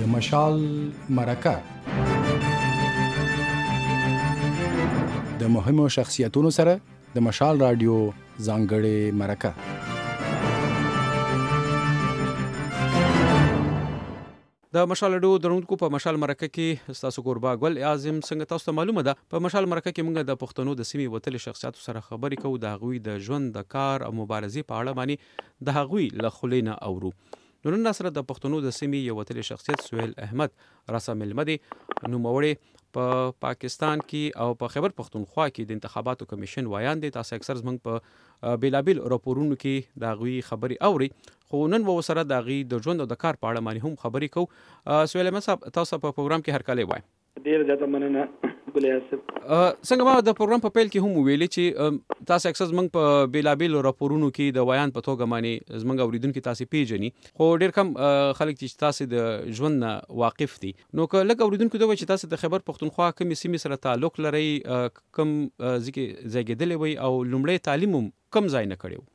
د مشال مرکه د مهمو شخصیتونو سره د مشال رادیو ځانګړې مرکه د مشال اډو دروڼکو په مشال مرکه کي ستاسو کوربه ګل اياز يم څنګه تاسو ته معلومه ده په مشال مرکه کي موږ د پښتنو د سيمي وتلي شخصياتو سره خبري کوو د هغوي د ژوند د کار او مبارزي په اړه باني د هغوي له خولي نه اورو نو نن راسره د پښتنو د سيمي يو وتلي شخصيت سهيل احمد راسه ميلمه دي نوموړي په پاکستان کي او په خيبر پښتونخوا کي د انتخاباتو کميشن وياند دي تاسو اکثر زموږ په بيلابيل رپورونو کي د هغوي خبري اوري خو نن به وسره د هغوی د ژوند او د کار په اړه ماني هم خبرې کوو. سویلمن صاحب تاسو ته په پروګرام کې هرکلی وایم. ډېره زیاته مننه ګلیاس صاحب. څنګه ما د پروګرام په پیل کې هم ویلي چې تاسو اکثر زموږ په بېلابېلو راپورونو کې د ویاند په توګه ماني زموږ اورېدونکي تاسو پېژني خو ډېر کم خلک دي چې تاسو د ژوند نه واقف دي نو که لږ اورېدونکو ته ووایئ چې تاسو د خیبر پښتونخوا کومې سیمې سره تعلق لرئ کوم ځای کې زېږېدلي وئ او لومړی تعلیم هم کوم ځای نه کړی وو.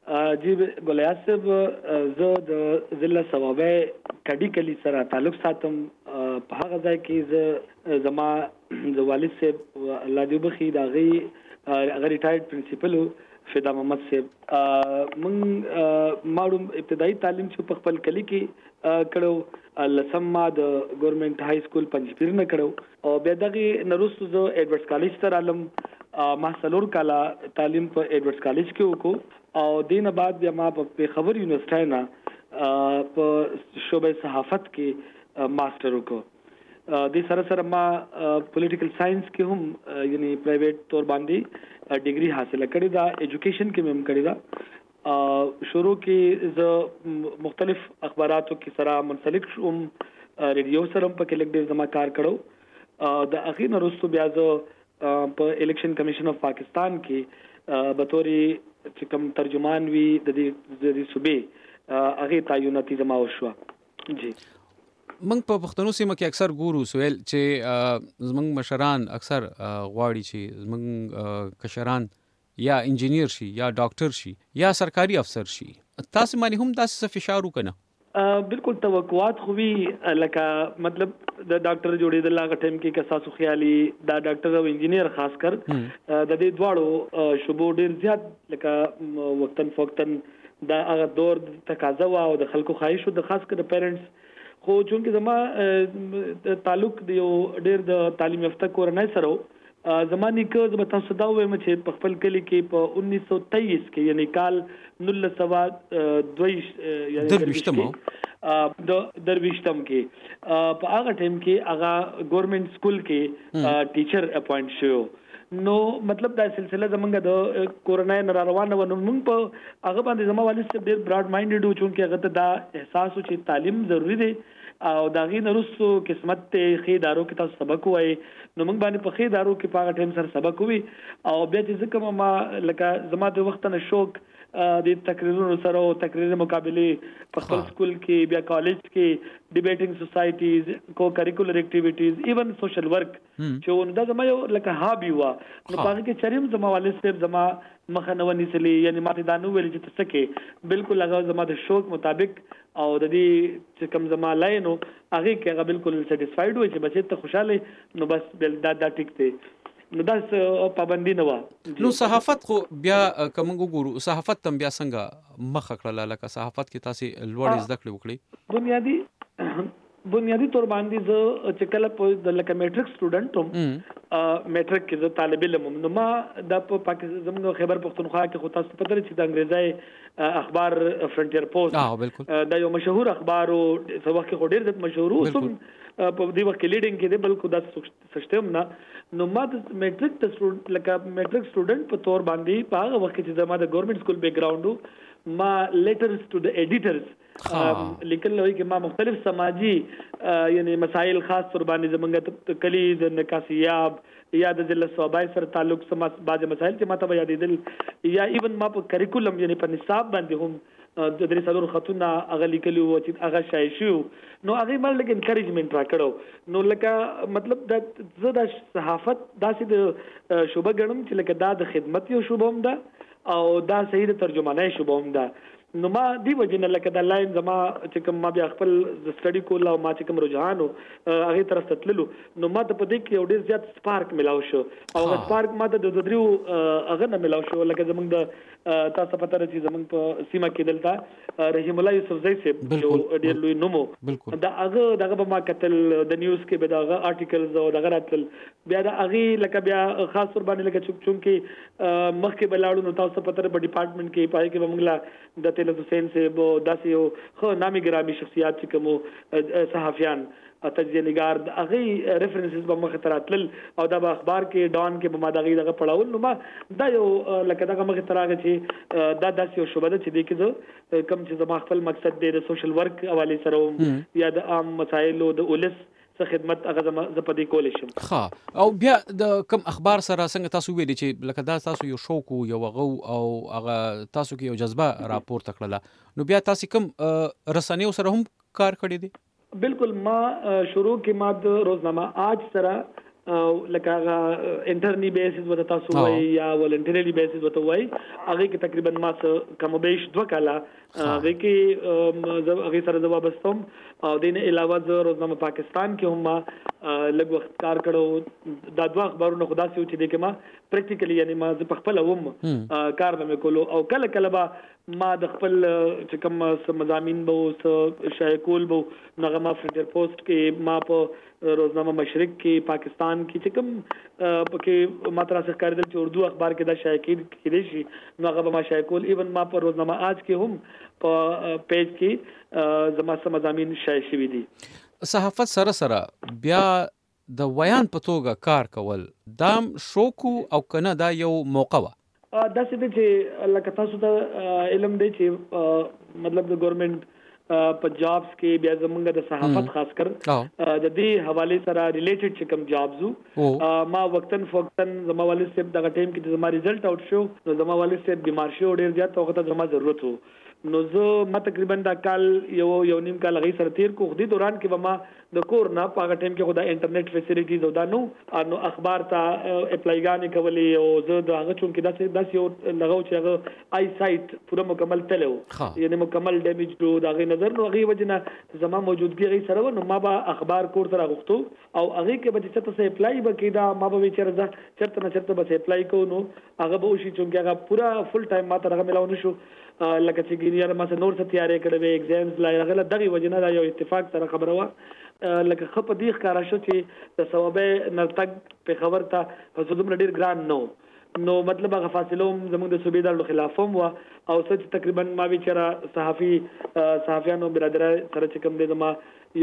جی ګلیاس صاحب زه د ضلع صوابی کډی کلی سره تعلق ساتم په هغه ځای کی زه زما د والد صاحب الله دی وبخی د هغی هغه ریټایرډ پرنسیپل وو فدا محمد صاحب موږ ما ړوم ابتدایی تعلیم چی په خپل کلی کی کړو لسم ما د ګورنمنټ های سکول پنجپیر نه کړو او بیا دغه نه وروسته زه ایډورډز کالج ته رالم ما څلور کاله تعلیم په ایډورډز کالج کې وکړو او دې نه بعد بیا ما په پېښور یونیورسټۍ نه په شعبه صحافت کې ماسټر وکړو دې سره سره ما پولیټیکل ساينس کې هم یعنی پرایویټ تور باندې ډیګري حاصله کړې ده ایجوکیشن کې مې هم کړې ده شروع کی زه مختلف اخباراتو کی سره منسلک شوم ریډیو سره هم پکې لګ ډیر زما کار کړو د هغه نه رسو بیا زه په الیکشن کمیشن اف پاکستان کی به توري چې کوم ترجمان وی د دې صوبې هغه تعینات زما وشو جی موږ په پښتنو سیمه کې اکثر ګورو سویل چې زمنګ مشران اکثر غواړي چې زمنګ کشران يا انجنير شي يا ډاکټر شي يا سرکاري افسر شي تاسو باندې هم داسې څه فشار وکنه. بلکل توقعات خو وي لکه مطلب د ډاکټر جوړېدل هغه ټایم کې که ستاسو خیال وي دا ډاکټر او انجینر خاص کر د دې دواړو شوبو ډېر زیات لکه وختن فوختن دا هغه دور تقاضا وه او د خلکو خواهش د خاص کر د پیرنټس خو چونکې زما تعلق د یو ډېر د تعلیم یافته کورنۍ سره زما نیکه زه به تاسو ته دا ووایم چې په خپل کلي کې په انیس سو تیئیس کې یعنې کال نولس سوه دوه ویشت یعنې درویشت کې د درویشتم کې په هغه ټایم کې هغه ګورنمنت سکول کې ټیچر اپوینټ شو نو مطلب دا سلسله زمونږ د کورونا نه را روانه و نو مونږ په هغه باندې زموږ والد صاحب ډېر براډ مایندډ و چې هغه ته دا احساس و چې تعلیم ضروری دی او د هغې نه وروسته قسمت دی ښې ادارو کې تاسو سبق ووایې نو موږ باندې په ښې ادارو کې په هغه ټایم سره سبق ووي او بیا چې زه کوم ما لکه زما د وخت نه شوق د تقریرونو سره او تقریري مقابله په خپل سکول کې بیا کالج کې ډیبیټینګ سوسایټیز کو کریکولر اکټیویټیز ایون سوشل ورک چې ونه دا زما یو لکه هابي وه نو په هغه کې چېرې هم زما والد صاحب زما مخه نه وه نیسلې یعنې ماته دا نه ویل چې ته څه کوې بلکل هغه زما د شوق مطابق او د دې چې کوم زما لاین و هغې کې هغه بلکل سټیسفایډ و چې بچې ته خوشحاله یې نو بس دا دا ټیک دی نو دا پابندي نه وه نو صحافت خو بیا که موږ وګورو صحافت ته بیا څنګه مخه کړله لکه صحافت کې تاسې لوړې زده کړې وکړې بنیادي بنیادي طور باندې زه چې کله په د لکه میټریک سټوډنټ وم میټریک کې زه طالب علم وم نو ما د په پاکستان زموږ خیبر پښتونخوا کې خو تاسو پته لرئ چې د انګریزای اخبار فرنټیر پوسټ دا یو مشهور اخبار او څو وخت کې ډیر زیات مشهور وو سم په دې وخت کې لیډینګ کې دی بلکې دا سشتم نه نو ما د میټریک د سټوډنټ لکه میټریک سټوډنټ په تور باندې په هغه وخت کې چې زما د ګورنمنت سکول بیک ګراوند ما لیټرز ټو د ایډیټرز لیکل نوې کې ما مختلف سماجی یعنی مسائل خاص تر باندې زمونږ د کلی د نکاسیاب یا د ضلع صوبای سره تعلق سم بعض مسائل چې ما ته یادېدل یا ایون ما په کریکولم یعنی په نصاب باندې هم د درې څلور خطونه هغه لیکلی وو چې هغه شای شو نو هغه مل لګ انکریجمنت راکړو نو لکه مطلب د زه د صحافت داسې د شوبه غنم چې لکه دا د خدمت یو شوبه هم ده او دا صحیح د ترجمانۍ شوبه هم ده نو ما دی وجه نه لکه د لاین زما چې کوم ما بیا خپل سټډي کول او ما چې کوم رجحانو هغه طرف ته تللو نو ما ته په دې کې یو ډیر زیات سپارک ملاو شو او هغه سپارک ما ته د دریو هغه نه ملاو شو لکه زمونږ د تاسو پته راځي زمونږ په سیمه کې دلته رحیم الله یوسفزی صاحب یو ډیر لوی نوم دا هغه دغه به ما کتل د نیوز کې به دغه آرټیکلز او دغه راتل بیا د هغه لکه بیا خاص ور باندې لکه چون چون کې مخکې بلاړو نو تاسو په تر په ډپارټمنټ کې پای کې بمګلا د تل حسین صاحب داسې یو خو نامي ګرامي شخصیت چې کوم صحافیان او تجزیه نګار د هغه ریفرنسز به مخ ته راتلل او دا به اخبار کې ډان کې به ما دغه دغه پړاول نو ما دا یو لکه دغه مخ ته راغی چې دا داسې یو شوبه ده چې د کې کم چې زما خپل مقصد دی د سوشل ورک حواله سره یا د عام مسایلو د اولس څه خدمت هغه زما ز په دې کول شم ها او بیا د کم اخبار سره څنګه تاسو ویل چې لکه دا تاسو یو شوق یو غو او هغه تاسو کې یو جذبه راپور تکړه نو بیا تاسو کم رسنیو سره هم کار کړی دی بلکل ما شروع کی ما د روزنامه آج سره لکه هغه انټرنی بیسز وته تاسو وای یا ولنټرلی بیسز وته وای هغه کې تقریبا ما څه کم بیش دوه کاله هغه کې زه هغه سره زه وابستم او دین علاوه زه روزنامه پاکستان کې هم لږ وخت کار کړو دا دوه اخبارونه خدا سي چې د کما پریکټیکلی یعنی ما زه په خپل وم کار نه کولو او کله کله به ما د خپل چې کوم څه مضامین به وو، څه شایع کول به وو، نو هغه ما فرټیر پوسټ کې، ما په روزنامه مشرق کې، پاکستان کې چې کوم په کې ما ته داسې ښکارېدل چې اردو اخبار کې دا شایع کېدای شي، نو هغه به ما شایع کول. ایون ما په روزنامه آج کې هم په پیج کې زما څه مضامین شایع شوي دي. صحافت سره سره بیا د ویاند په توګه کار کول دام شوق وو او که نه دا یو موقع وه؟ داسې ده چې لکه تاسو ته علم دی چې مطلب د ګورنمنټ په جابز کې بیا زمونږ د صحافت خاص کر د دې حوالې سره ریلیټډ چې کوم جابز وو ما وقتاً فوقتاً زما والد صاحب دغه ټایم کې چې زما ریزلټ اوټ شو نو زما والد صاحب بیمار شو ډیر زیات وخت زما ضرورت وو نو زه ما تقریبا دا کال یو یو نیم کال غي سره تیر کو خدي دوران کې به ما د کور نه په هغه ټیم کې خدا انټرنیټ فیسیلیټیز او دا نو نو اخبار ته اپلایګانې کولې او زه د هغه چون کې داسې داسې یو لغو چې هغه آی سایت پوره مکمل تلو یعنی مکمل ډیمیج دو دا غي نظر نو غي وجنه زما موجودګي غي سره نو ما به اخبار کور ته راغختو او هغه کې به چې چرته سه اپلای به کیدا ما به چر زه چرته نه چرته بس اپلای کو نو هغه به وشي چې هغه پورا فل ټایم ماته هغه ملاو نشو لکه چې ګینه یاره ما سه نور څه تیارې کړې وې ایگزامز لا هغه دغه وجنه دا یو اتفاق سره خبره وا لکه خپ دی ښکارا شو چې د ثوابه نرتګ په خبر ته زه دومره ډیر ګران نه نو مطلب هغه فاصله هم زموږ د صوبې دارلو خلاف هم وه او څه چې تقریبا ما وی چېره صحافي صحافیانو برادرا سره چې کوم دی زما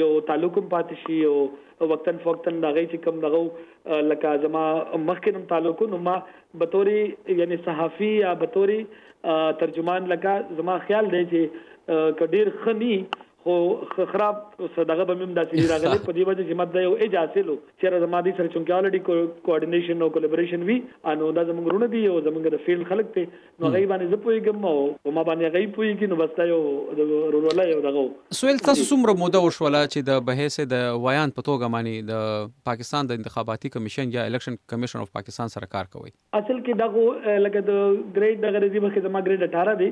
یو تعلق هم پاتې شي او وقتن فوقتن د هغوی چې کوم دغه لکه زما مخکې هم تعلق نو ما به تورې یعنې صحافي یا به تورې ترجمان لکه زما خیال دی چې که ډېر ښه نی خو خه خراب څه دغه به مم داسې نه راغلي په دې وجه چې ماته یو ایج حاصلو چې زما دې سره چونکه الډي کوارډینیشن او کولیبریشن وی انو دا زمونږ رونه دي او زمونږ د فیلډ خلک ته نو غي باندې زه پویګم او ما باندې غي پویګي نو بس دا یو د رورولای یو دغه سویل تاسو څومره موده وشوله چې د بهیس د ویاند په توګه معنی د پاکستان د انتخاباتي کمیشن یا الیکشن کمیشن اف پاکستان سره کار کوي اصل کې دغه لکه د ګریډ دغه رزي مخکې زما ګریډ 18 دی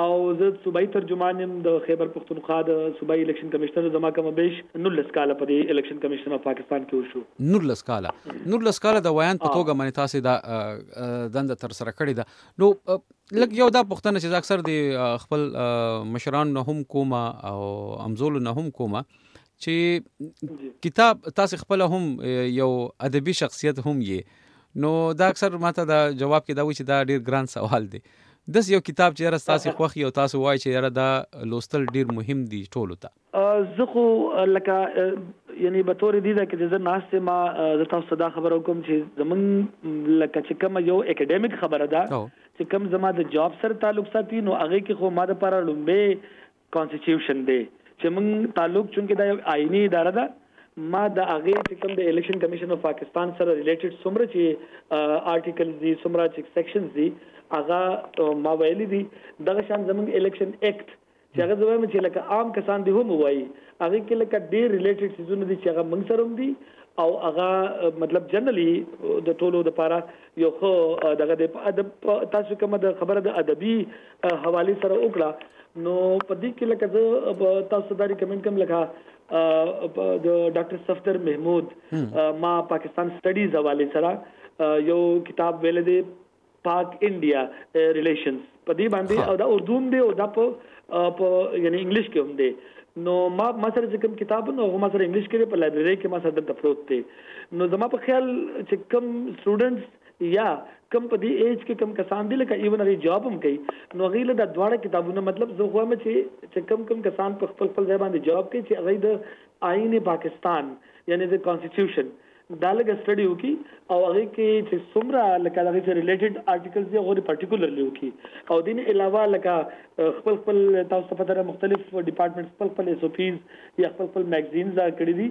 او زه صوبایي ترجمان يم د خیبر پښتونخوا د صوبایي الیکشن کمشنر زما کوم بیش 19 کال په دې الیکشن کمشنر اف پاکستان کې وشو 19 کال 19 کال د ویان په توګه باندې تاسو دا دند تر سره کړی دا نو لکه یو دا پښتنه چې اکثر دی خپل مشران نه هم کومه او امزول نه هم کومه چې کتاب تاسو خپل هم یو ادبي شخصیت هم یې نو دا اکثر ماته دا جواب کې دا وی چې دا ډیر ګران سوال دی داس یو کتاب چې یاره تاسو خوښ یو تاسو وای چې یاره دا لوستل ډیر مهم دي ټولو ته زه خو لکه یعنی به تورې دي دا کې زه ناشته ما زه تاسو ته دا خبر وکم چې زمون لکه چې کوم یو اکیډمیک خبره ده چې کوم زما د جاب سره تعلق ساتي نو هغه کې خو ما د پاره لومبه کانسټیټیوشن دی چې موږ تعلق چونکه دا یو آئینی اداره ده ما د هغه چې کوم د الیکشن کمیشن اف پاکستان سره ریلیټډ څومره چې آرټیکلز دي څومره چې سیکشنز دي هغه ما ویلي دي دغه شان زموږ الیکشن اکټ چې هغه زویم چې لکه عام کسان دي هم وایي هغه کې لکه ډیر ریلیټډ سيزونه دي چې هغه موږ سره هم دي او هغه مطلب جنرالي د ټولو د پاره یو خو دغه د تاسو کومه د خبره د ادبي حوالې سره وکړه نو په دې کې لکه زه په تاسو دا ریکمند کوم لکه د ډاکټر صفدر محمود ما پاکستان سټډیز حواله سره یو کتاب ویل دی پاک انډیا ریلیشنز په دې باندې او دا اردو هم دی او دا په په یعنی انګلیش کې هم دی نو ما ما سره چې کوم کتاب نو هغه ما سره انګلیش کې په لایبرری کې ما سره دلته پروت دی نو زما په خیال چې کوم سټوډنټس یا کوم په دې ایج کې کوم کسان دي لکه ایون هغه جواب هم کوي نو هغه له دا دواړه کتابونه مطلب زه خو هم چې چې کوم کوم کسان په خپل خپل ځای باندې جواب کوي چې هغه د آئین پاکستان یعنی د کانسټیټیوشن دا لګ سټډي وکي او هغه کې چې څومره لکه دغه چې ریلیټډ آرټیکلز دی غوړي پارټیکولرلی وکي او دین علاوه لکه خپل خپل تاسو ته پته مختلف ډپارټمنټ خپل خپل ایس او پیز یا خپل خپل میگزینز دا کړی دي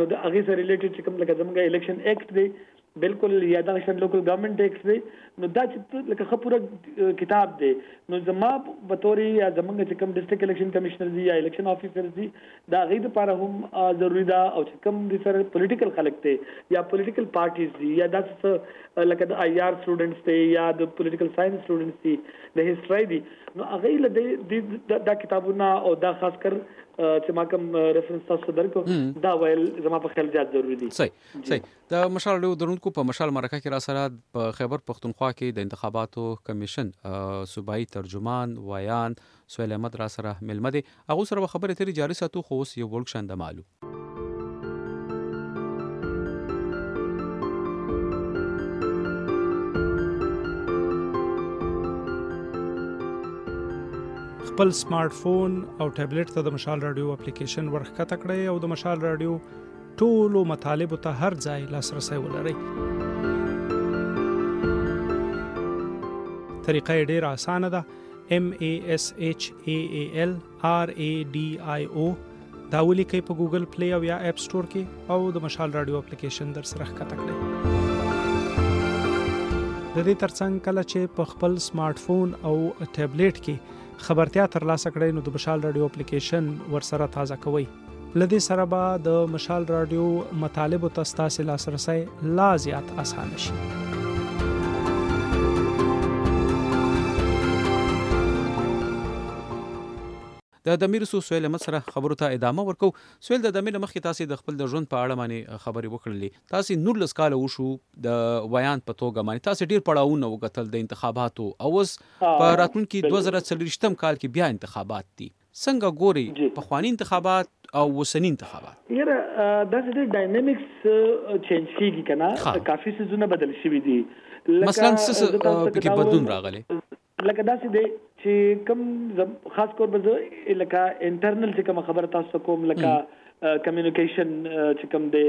نو د هغه سره ریلیټډ چې کوم لکه زموږ الیکشن ایکټ دی بلکل یا دغه شان لوکل ګورنمنت ټیکس دی نو دا چې لکه خه پوره کتاب دی نو زما په توري یا زمونږ چې کوم ډیسټریکټ الیکشن کمشنر دی یا الیکشن افیسر دی دا غي د لپاره هم ضروری ده او چې کوم د سره پولیټیکل خلک دی یا پولیټیکل پارټیز دی یا داسې لکه د آی آر سټوډنټس دی یا د پولیټیکل ساينس سټوډنټس دی د هیستوري دی نو هغه له دا کتابونه او دا خاص کر چې ما کوم ریفرنس تاسو درکو دا ویل زما په خیال زیات ضروری دي صحیح صحیح د مشال راډیو درونکو په مشال مرکه کې را سره په خیبر پښتونخوا کې د انتخاباتو کمیشن صوبایي ترجمان ویاند سویل احمد را سره ملمه دی هغه سره خبرې ترې جاري ساتو خو اوس یو ورکشن د مالو خپل سمارټ فون او ټابلیټ ته د مشال رادیو اپلیکیشن ورخکته کړئ او د مشال رادیو ټولو مطالبو ته هر ځای لاسرسی ولرئ. طریقه یې ډېره اسانه ده MASHALRADIO دا ولیکئ په ګوګل پلی او یا اپ سټور کې او د مشال رادیو اپلیکیشن در سره ښکته کړئ د دې ترڅنګ کله چې په خپل سمارټ فون او ټابلیټ کې خبرتیا ترلاسه کړئ نو د مشال رادیو اپلیکیشن ورسره تازه کوئ له دې سره به د مشال رادیو مطالبو ته ستاسو لاسرسي لا زیات اسانه شي د دمیر سو سویل احمد سره خبرو ته ادامه ورکو سویل د دمیر مخکې تاسو د خپل د ژوند په اړه باندې خبرې وکړلې تاسو 19 کال وشو د ویان په توګه باندې تاسو ډیر پړاوونه وکتل د انتخاباتو او اوس په راتلونکي 2024 کال کې بیا انتخابات دي څنګه ګوري پخواني انتخابات او اوسني انتخابات. یاره داسې دی ډاینامیکس چینج کیږي کنه کافي څیزونه بدل شوي دي لکه زه تاسو ته که دا ووایم لکه داسې دی چې کوم خاص کور به زه لکه انټرنل چې کومه خبره تاسو ته کوم لکه کمیونیکیشن چې کوم دی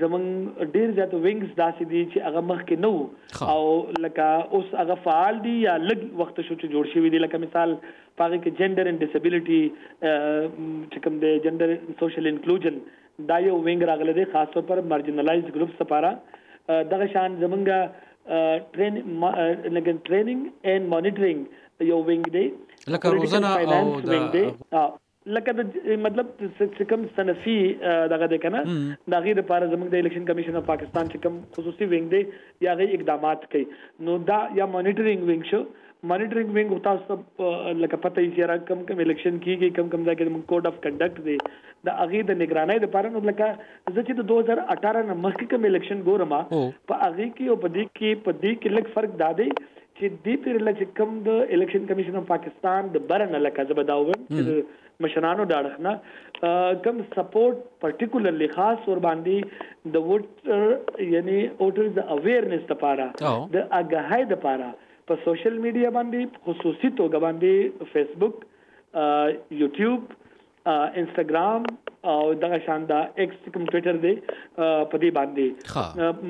زمونږ ډیر زیات وینګز داسې دي چې هغه مخکې نه وو او لکه اوس هغه فعال دي یا لږ وخت شو چې جوړ شوي دي لکه مثال په هغه کې جنډر اند ډسبیلټي چې کوم دی جنډر اند سوشل انکلوژن دا یو وینګ راغلی دی خاص طور پر مارجنلایزډ ګروپس لپاره دغه شان زمونږ ټرین لګن ټریننګ اند مانیټرینګ یو وینګ دی لکه روزنه او د لکه د مطلب چې کوم صنفي دغه د کنه د غیر لپاره زموږ د الیکشن کمیشن اف پاکستان چې کوم خصوصي وینګ دی یا غي اقدامات کوي نو دا یا مانیټرینګ وینګ شو مانیټرنګ وینګ خو تاسو ته لکه پته یې چې را کم کم الیکشن کیږي کم کم ځای کې موږ کوډ اف کنډکټ دی د هغه د نگرانۍ لپاره نو لکه زه چې د 2018 نه مخکې کم الیکشن ګورم په هغه کې او په دې کې په دې کې لږ فرق دا دی چې دې پیر لږ کم د الیکشن کمیشن اف پاکستان د برنه لکه زه به دا وم چې مشرانو د اړخ نه کم سپورټ پرټیکولرلی خاص ور باندې د ووټر یعنی ووټرز اویرنس لپاره د اګهای لپاره په سوشل میډیا باندې خصوصي توګه باندې فیسبوک، یوټیوب، انستګرام او دغه شان دا ایکس چې کوم ټویټر دی په دې باندې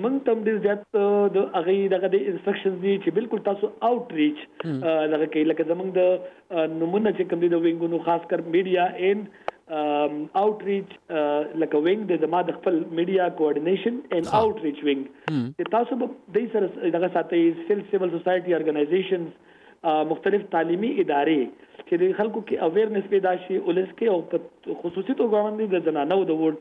موږ تم ډیر زیات د هغه دغه د انسترکشنز دي چې بالکل تاسو اوټ ریچ دغه کې لکه زمونږ د نمونه چې کوم دي د وینګونو خاص کر میډیا ان آوټریچ لکه وینګ د زما د خپل میډیا کوارډینیشن ان آوټریچ وینګ چې تاسو به دې سره دغه ساتي سیل سیول سوسایټي ارګنایزیشنز مختلف تعلیمي ادارې چې د خلکو کې اویرنس پیدا شي ولس کې او په خصوصي توګه باندې د زنانو د ووټ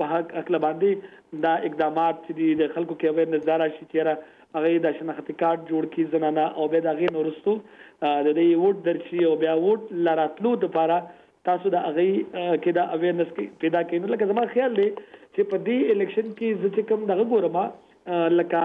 په حق اکل باندې دا اقدامات چې د خلکو کې اویرنس دار شي چیرې هغه د شناختی کارت جوړ کی زنانه او به دا غي نورستو د دې ووټ درشي او بیا ووټ لراتلو د لپاره تاسو د هغه کې دا اویرنس پیدا کړئ نو لکه زما خیال دی چې په دې الیکشن کې زه چې کوم دغه ګورم لکه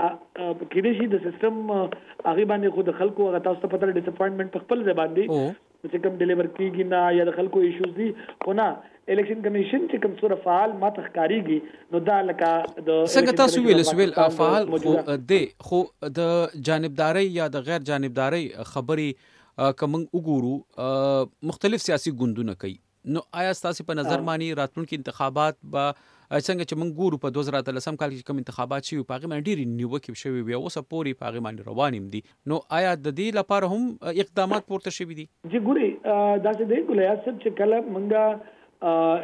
کې دې شي د سیستم هغه باندې خود خلکو هغه تاسو ته پته ډیسپاینټمنټ په خپل ځای باندې چې کوم ډیلیور کیږي نه یا د خلکو ایشوز دي خو نه الیکشن کمیشن چې کوم سره فعال ما تخکاریږي نو دا لکه د څنګه تاسو ویل سویل فعال خو دی خو د جانبداري یا د غیر جانبداري خبري که موږ وګورو مختلف سیاسي ګوندونه کوي نو آیا ستاسو په نظر باندې راتلونکي انتخابات به څنګه چې موږ ګورو په 2013 کال کې کوم انتخابات شوي په هغه باندې ډېری نیوکې شوي وي اوس پورې په هغه باندې روانیم دي نو آیا د دې لپاره هم اقدامات پورته شوي دي جی ګوري دا چې دی ګلیا صاحب چې کله موږ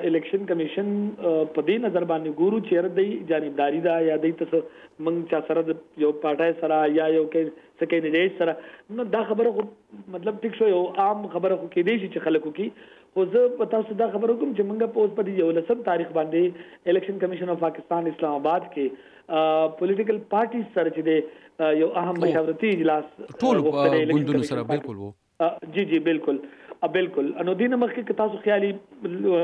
الیکشن کمیشن په دې نظر باندې ګورو چې یاره دی جانبداري ده یا دی ته موږ چا سره د یو پارټای سره یا یو کې څه کینډیډیټ سره نو دا خبره خو مطلب ټیک شو یو عام خبره خو کېدې شي چې خلکو کې خو زه په تاسو دا خبره کوم چې موږ په اوس په یو لسم تاریخ باندې الیکشن کمیشن اف پاکستان اسلام آباد کې پولیټیکل پارټي سره چې یو اهم مشاورتي اجلاس ټول ګوندونو سره بالکل وو جی جی بلکل بلکل نو دینه مخکې که تاسو خیالي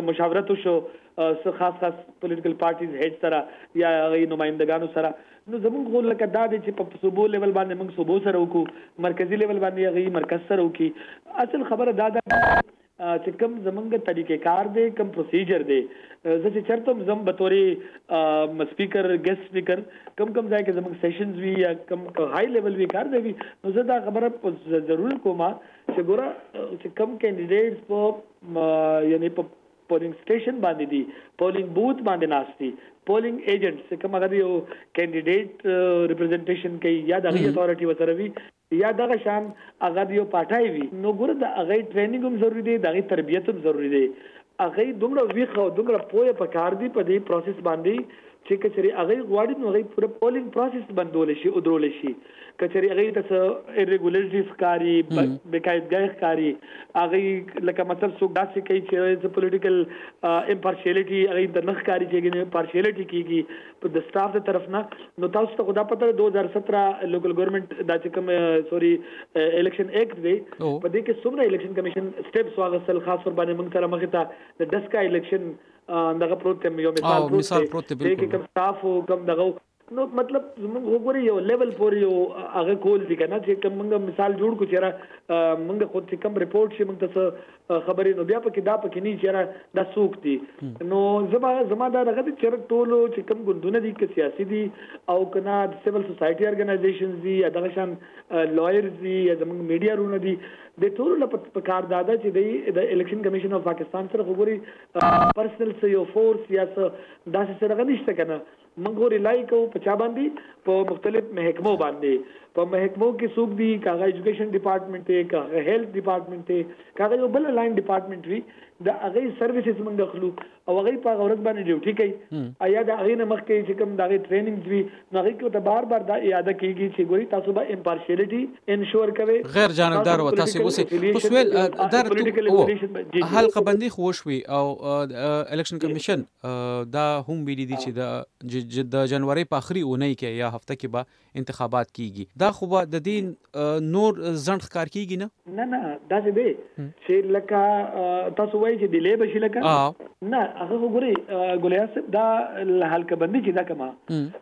مشاورت وشو څه خاص خاص پولیټیکل پارټیز هډ سره یا غي نمائندګانو سره نو زمونږ غول لکه دا دي چې په صوبو لیول باندې موږ صوبو سره وکړو مرکزی لیول باندې غي مرکز سره وکي اصل خبره دا ده چې کوم زمونږ طریقې کار دی کوم پروسیجر دی زه چې چرته زم به توري سپیکر ګیس سپیکر کوم کوم ځای کې زموږ سیشنز وي یا کوم های لیول وي کار ځای وي نو زه دا خبره ضرور کوم چې ګوره چې کوم کینډیډیټس په یعنی په پولینګ سټیشن باندې دي پولینګ بوت باندې ناشتي پولینګ ایجنټ چې کوم هغه یو کینډیډیټ ریپرزینټیشن کوي یا د هغې اتارټي وسره وي یا دغه شان هغه د یو پاټای وي نو ګوره د هغه ټریننګ هم ضروري دی د هغه تربیت هم ضروري دی هغه دومره ویښ او دومره پوه په کار دی په دې پروسس باندې چې که چېرې هغه غواړي نو هغه پوره پولینګ پروسس بندول شي او درول شي که چېرې هغه ته څه ایرګولرټی ښکاری بقایدګۍ ښکاری هغه لکه مثلا څوک داسې کوي چې څه پولیټیکل امپارشیلټي هغه د نخ کاری کېږي پارشیلټي کېږي د سټاف د طرف نه نو تاسو ته خدا پته 2017 لوکل ګورنمنت دا چې کوم سوري الیکشن ایکټ دی په دې کې څومره الیکشن کمیشن سټیپس واغستل خاص ور باندې موږ سره مخ ته د دسکا الیکشن دغه پروت ته یو مثال پروت مثال پروت ته بالکل کوم سټاف او کوم دغه نو مطلب زموږ وګوري یو لیول پورې یو هغه کول دي کنه چې کوم موږ مثال جوړ کو چیرې موږ خود چې کوم رپورت شي موږ ته خبرې نو بیا پکې دا پکې نه چیرې دا څوک دي نو زما زما دا دغه چې ټول چې کم ګوندونه دي که سیاسي دي او کنا سیول سوسایټي ارګنایزیشنز دي یا دغه شان لایرز دي یا زموږ میډیا رونه دي د ټول لپاره په کار دادا چې دی د الیکشن کمیشن اف پاکستان سره خبري پرسنل سه یو فورس یا سه داسې سره غنښت کنه موږ ریلای کوو په چا باندې په مختلف محکمو باندې په محکمو کې څوک دي کاغه ایجوکیشن ډپارټمنټ ته کاغه هیلث ډپارټمنټ ته کاغه یو بل لاین ډپارټمنټ وي د هغه سرویسز موږ اخلو او هغه په هغه ورځ باندې ډیوټي کوي ایا د هغه نه مخکې چې کوم دغه ټریننګز وي نو هغه کې ته بار بار دا اعاده کیږي چې ګوري تاسو به امپارشیلټي انشور کوي غیر جانبدار و تاسو اوسې خو سویل در حلقه بندي خوش وي او الیکشن کمیشن ده هم ویلي دي چې د جنورۍ په اخري اونۍ کې یا هفته کې به انتخابات کیږي. دا خو به ددې نور ځنډ ښکار کیږي نه؟ نه نه داسې دی چې لکه تاسو وایي چې ډیلې به شي لکه نه هغه خو ګوري ګل ایاز صاحب دا حلقه بندي چې ده کومه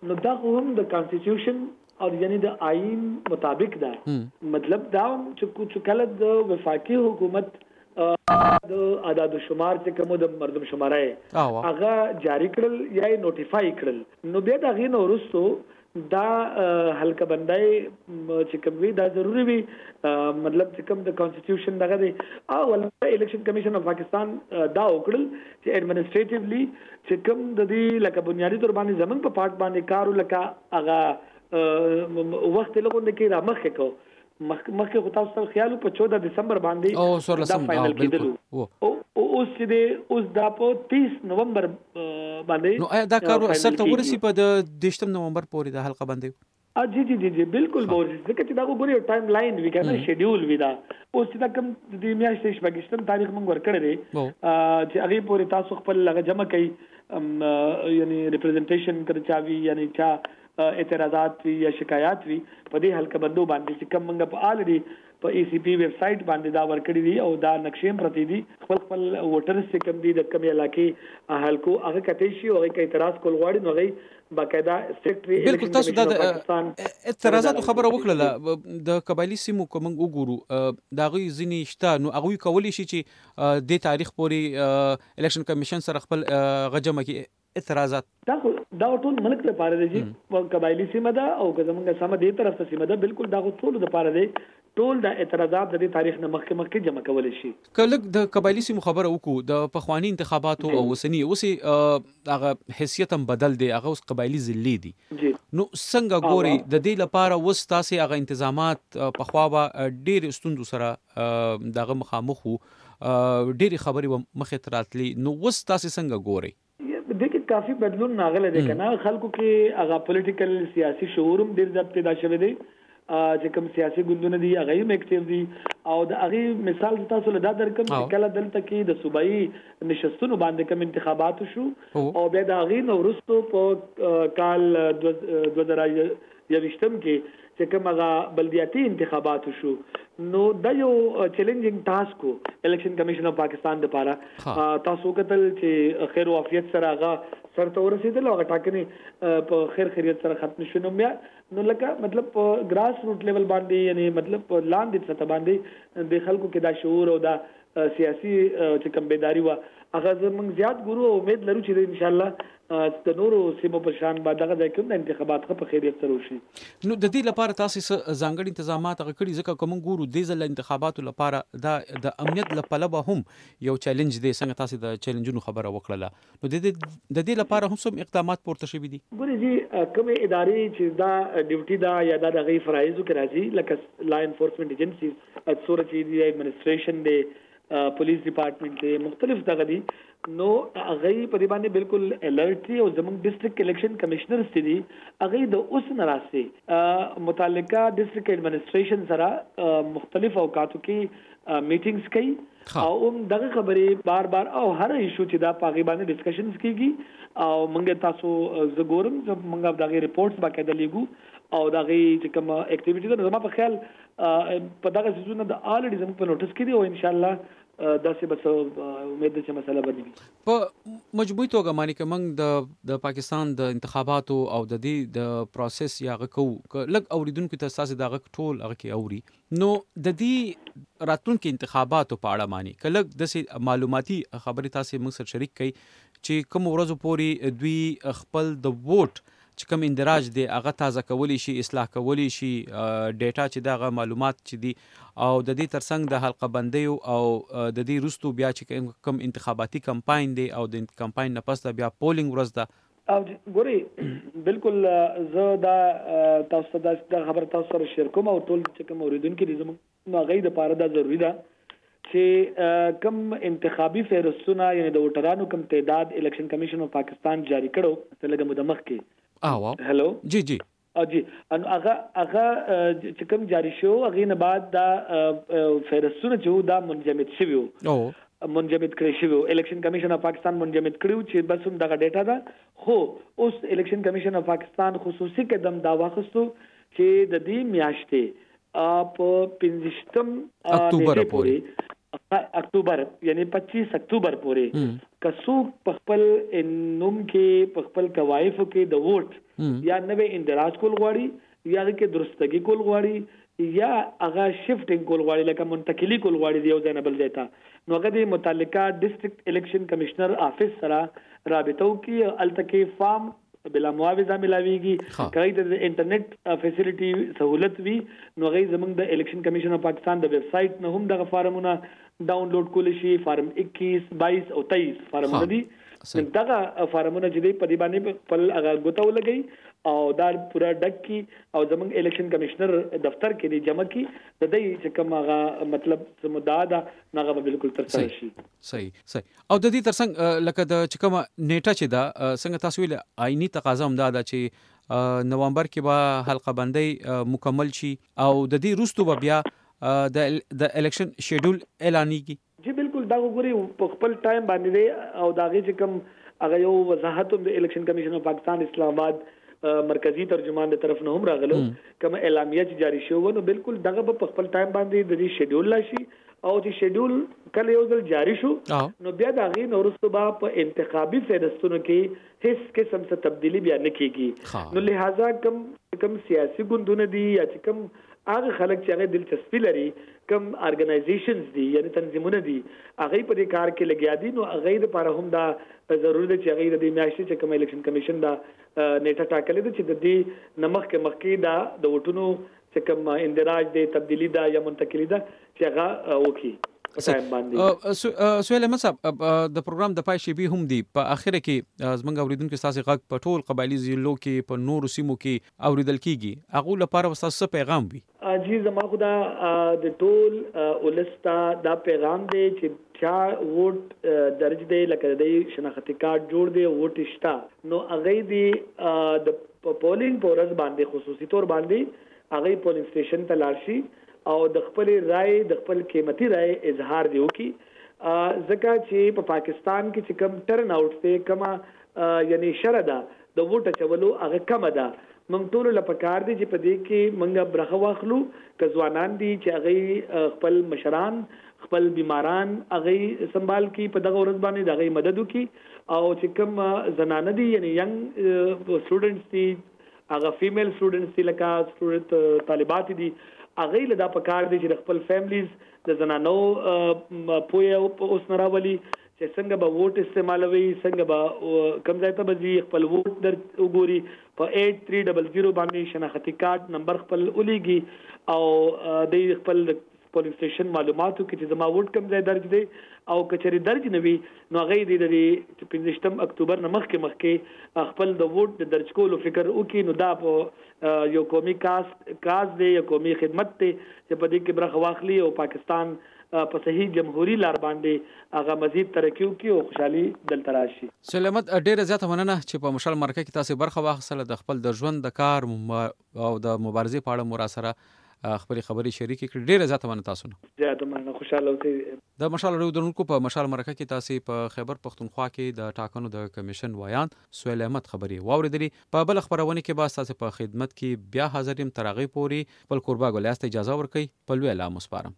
نو دا خو هم د کانسټیټیوشن او یعنی د آئین مطابق ده مطلب دا هم چې چې کله د وفاقي حکومت د اعداد شمار چې کوم د مردم شمارای هغه جاری کړل یا نوټیفای کړل نو بیا دا غي نورستو دا حلقه بندای چې کوم وی دا ضروری وی مطلب چې کوم د کانسټیټیوشن دغه دی او الیکشن کمیشن اف پاکستان دا وکړل چې اډمنسټریټیولی چې کوم د دې لکه بنیادي تور باندې زمنګ په پارت باندې کارو لکه هغه وخت له غونډه کې را مخکې کو مخکې خو تاسو ته خیال په 14 دسمبر باندې دا فائنل کېدل او اوس چې دی اوس دا په 30 نومبر باندې نو دا کار سره ورسی په 10 نومبر پورې د حلقه باندې جی جی جی جی بلکل به ورشي ځکه چې دا خو ګورې یو ټایم لاین وي کنه شیډیول وي دا اوس چې دا کوم د دې میاشتې شپږشتم تاریخ موږ ورکړی دی چې هغه پورې تاسو خپل لغه جمع کوي یعنی ریپرزنټیشن کړ چا وی یعنی چا اعتراضات وی یا شکایات وی په دې حلقه بندو باندې چې کوم موږ په آلډي په ای سي پي ویب سایټ باندی دا ورکړی دی او دا نقشی هم پرتی دی خپل خپل ووټرز چی کوم دی د کومی علاقی حلکو هغه کتای شی او هغوی که اعتراض کول غواړی نو هغوی باقاعده سیکټری بلکل الیکشن تاسو کمیشن دا د اف پاکستان سره دا اعتراضاتو خبره لاسلیک وکړله کړی. د قبایلی سیمو که موږ وګورو د هغوی ځینی شته نو هغوی کولی شی چی دی تاریخ پوری الیکشن کمیشن سره خپل هغه جمع کړی. اعتراضات. دا خو دغه ټول ملک لپاره دی چی قبایلی سیمه ده او که زمونږ سمه دی طرف ته سیمه ده بلکل دا خو ټولو لپاره دی ټول دا اعتراضات ددی تاریخ نه مخکی مخکی جمع کولی شی. که لږ د قبایلی سیمو خبره وکړو د پخوانی انتخاباتو او اوسنی اوس یی هغه حیثیت هم بدل دی هغه اوس قبایلی ضلعی دی نو څنګه ګوری ددی لپاره اوس تاسی هغه انتظامات پخوا وه ډیر ستونزو سره د هغه مخامخ وو ډېرې خبرې به مخې ته راتلې نو اوس تاسې څنګه ګورئ؟ په دې کې کافي بدلون راغلی دی که نه، خلکو کې هغه پولیټیکل سیاسي شعور هم ډېر زیات پیدا شوی دی، چې کوم سیاسي ګوندونه دي هغه هم اکټیو دي او د هغې مثال زه تاسو له دا درکړم چې کله دلته کې د صوبایي نشستونو باندې کوم انتخابات وشو او بیا د هغې نه وروسته په کال دوه زره یوویشتم کې چې کوم هغه بلدیاتي انتخابات وشو نو دا یو چیلنجینګ ټاسک وو الیکشن کمیشن اف پاکستان د پاره تاسو کتل چې خیر او عافیت سره هغه سر ته ورسېدل او هغه ټاکنې په خیر خیریت سره ختم شو نو بیا نو لکه مطلب په ګراس روټ لیول باندې یعنی مطلب په لاندې سطح باندې د خلکو کې دا شعور او دا سیاسي چې کوم بیداری و هغه زمونږ زیات ګورو او امید لرو چې ان شاء الله د نورو سیمو په شان به دغه ځای کې هم دا انتخابات ښه په خیریت سره وشي. نو د دې لپاره تاسې څه ځانګړي انتظامات هغه کړي؟ ځکه که موږ ګورو دې ځل انتخاباتو لپاره دا د امنیت له پلوه هم یو چیلنج دی، څنګه تاسې د چیلنجونو خبره وکړله، نو د د دې لپاره هم څه اقدامات پورته شوي دي؟ ګورې جي کومې ادارې چې دا ډیوټي ده یا دا د هغوی فرایضو کې راځي لکه لا انفورسمنټ ایجنسیز څوره چې دي یا ایډمنسټریشن دی پولیس ډپارټمنټ دی مختلف دغه دي نو هغه په دې باندې بالکل الرټ دي او زموږ ډیسټریکټ الیکشن کمشنرز چې دي هغه د اوس نه راستي متعلقه ډیسټریکټ اډمنستریشن سره مختلف اوقاتو کې میټینګز کوي او هم دغه خبرې بار بار او هر ایشو چې دا پاغي باندې ډیسکشنز کیږي او موږ تاسو زګورم چې موږ دغه ریپورتس باقاعده لیګو او دغه چې کوم اکټیویټیز زما په خیال په دغه سيزونه د آلرډي زموږ په نوټس کې دي او ان شاء الله داسې به امید ده چې مسله به نه وي. په مجموعي توګه معنی که موږ د د پاکستان د انتخاباتو او د دې د پروسس یا هغه کوو که لږ اوریدونکو ته ستاسې دا غږ ټول هغه کې اوري نو د دې راتلونکي انتخاباتو په اړه معنی که لږ داسې معلوماتي خبرې تاسې موږ سره شریک کړئ چې کومو ورځو پورې دوی خپل د ووټ چې کوم اندراج دی هغه تازه کولی شي، اصلاح کولی شي، ډیټا چې ده هغه معلومات چې دي او د دې تر څنګ د حلقه بندیو او د دې وروسته بیا چې کوم انتخاباتي کمپاین دی او د کمپاین نه پس ده بیا پولینګ ورځ ده. ګورئ بلکل زه دا تاسو ته دا خبره تاسو سره شیر کوم او ټول چې کوم اوریدونکي دي زموږ نو هغوی لپاره دا ضروري ده چې کوم انتخابي فهرستونه یعنې د ووټرانو کوم تعداد الیکشن کمیشن اف پاکستان جاري کړی و څه لږه موده مخکې او هلو جی جی او جی نو هغه هغه چې کوم جاري شوی و هغې نه بعد دا فهرستونه چې و دا منجمد شوي و منجمد کړی شوی و الیکشن کمیشن اف پاکستان منجمد کړی و چې بس هم دغه ډیټا ده خو اوس الیکشن کمیشن اف پاکستان خصوصي قدم دا واخستو چې د دې میاشتې په پنځشتم اکتوبر پورې اکتوبر یعنی 25 اکتوبر پورې کسو په خپل نوم کې په خپل کوایف کې د ووټ یا نوې اندراج کول غواړي یا کې درستګي کول غواړي یا هغه شفټینګ کول غواړي لکه منتقلی کول غواړي یو ځای نه بل ځای ته نو هغه د متعلقه ډیسټریکټ الیکشن کمشنر افیس سره رابطه وکړي الته کې فارم بلا معاوضه ملاویږي کله چې د انټرنیټ فیسیلیټي سہولت وي نو غي زمنګ د الیکشن کمیشن اف پاکستان د ویب سایټ نه هم دغه فارمونه ډاونلوډ کول شي فارم 21 22 او 23 فارمونه دي دغه فارمونه چې دی په دې باندې خپل هغه غوته ولګي او دا پورا ډک کی او زمنګ الیکشن کمشنر دفتر کې دی جمع کی د دې چې کوم هغه مطلب سمدا دا هغه بالکل تر سره شي صحیح صحیح او ددې تر څنګ لکه د چې کومه نېټه چې ده څنګه تاسو ویل آئیني تقاضا هم دا ده چې نوامبر کې به حلقه بندۍ مکمل شي او ددې وروسته به بیا د د الیکشن شیډول اعلانیږي. جی بلکل دا خو ګوری په خپل ټایم باندی دی او د هغی چی کوم هغه یو وضاحت هم د الیکشن کمیشن اف پاکستان اسلام آباد مرکزی ترجمان د طرف نه هم راغلو کومه اعلامیه چی جاری شوی وه نو بلکل دغه به په خپل ټایم باندی د دی شیډول راشی. او چې شیډول کله یو ځل جاری شو نو بیا د هغې نه وروسته به په انتخابي فهرستونو کې هیڅ قسم څه تبدیلي بیا نه کیږي نو لهذا کم کم سیاسي ګوندونه دي یا چې کم هغه خلک چې هغه دلچسپي لري کم ارګنایزیشنز دي یعنی تنظیمونه دي هغه په دې کار کې لګیا دي نو هغه د لپاره هم دا ضروري ده چې هغه د دې میاشتې چې کوم الیکشن کمیشن دا نیټه ټاکلې ده چې د دې نمخ کې مخکې دا د وټونو څه کوم اندراج دی تبدیلی ده یا منتقلی ده چې هغه وکړي په ټایم باندې. سهیل احمد صاحب د پروګرام د پای شیبې هم دي په اخر کې زمونږ اوریدونکي ستاسو غږ په ټول قبایلي ضلعو کې په نورو سیمو کې اوریدل کیږي هغو لپاره به ستاسو څه پیغام وي؟ جی زما خو دا د ټول ولس ته دا پیغام دی چې چا ووټ درج دی لکه د دوی شناختي کارت جوړ دی ووټ یې شته نو هغوی دې د په پولینګ په ورځ باندې خصوصي طور باندې هغوی پولینګ سټیشن ته لاړ شي او د خپلې رایې د خپل قیمتي رایې اظهار دې وکړي ځکه چې په پاکستان کې چې کوم ټرن اوټ دی کومه یعنې شرح ده د ووټ اچولو هغه کمه ده موږ ټولو له پکار دي چې په دې کې موږ برخه واخلو که ځوانان دي چې هغوی خپل مشران خپل بیماران هغوی سمبال کړي په دغه ورځ باندې د هغوی مدد وکړي او چې کوم زنانه دي یعنی ینګ سټوډنټس دي هغه فیمیل سټوډنټس دي لکه سټوډنټ طالبات دي هغه له دا په کار دي چې خپل فیملیز د زنانو پوهه اوس نه راولي چې څنګه به ووټ استعمالوي څنګه به کم ځای ته بځي خپل ووټ در وګوري په 8300 باندې شناختی کارت نمبر خپل ولېږي او د خپل پولینګ سټیشن معلوماتو کې چې زما ووټ کوم ځای درج دی او که چېرې درج نه وي نو هغه یې دې د دې چې پنځه ویشتم اکتوبر نه مخکې مخکې خپل د ووټ د درج کولو فکر وکړي نو دا په یو قومي کاس کاز دی یو قومي خدمت دی چې په دې کې برخه واخلي او پاکستان په صحیح جمهوري لار باندې هغه مزید ترقي وکړي او خوشحالي دلته راشي. سلامت ډېره زیاته مننه چې په مشال مرکه کې تاسې برخه واخیستله د خپل د ژوند د کار او د مبارزې په اړه مو راسره خپلې خبرې شریکې کړې. ډېره زیاته مننه تاسو نه. زیاته مننه، خوشحاله اوسئ. د مشال راډیو درنونکو په مشال مرکه کې تاسې په خیبر پښتونخوا کې د ټاکنو د کمېشن ویاند سهیل احمد خبرې واورېدلې. په بله خپرونه کې به ستاسې په خدمت کې بیا حاضر یم، تر هغې پورې خپل کوربه ګل ایاز ته اجازه ورکړئ، په لوی الله مو سپارم.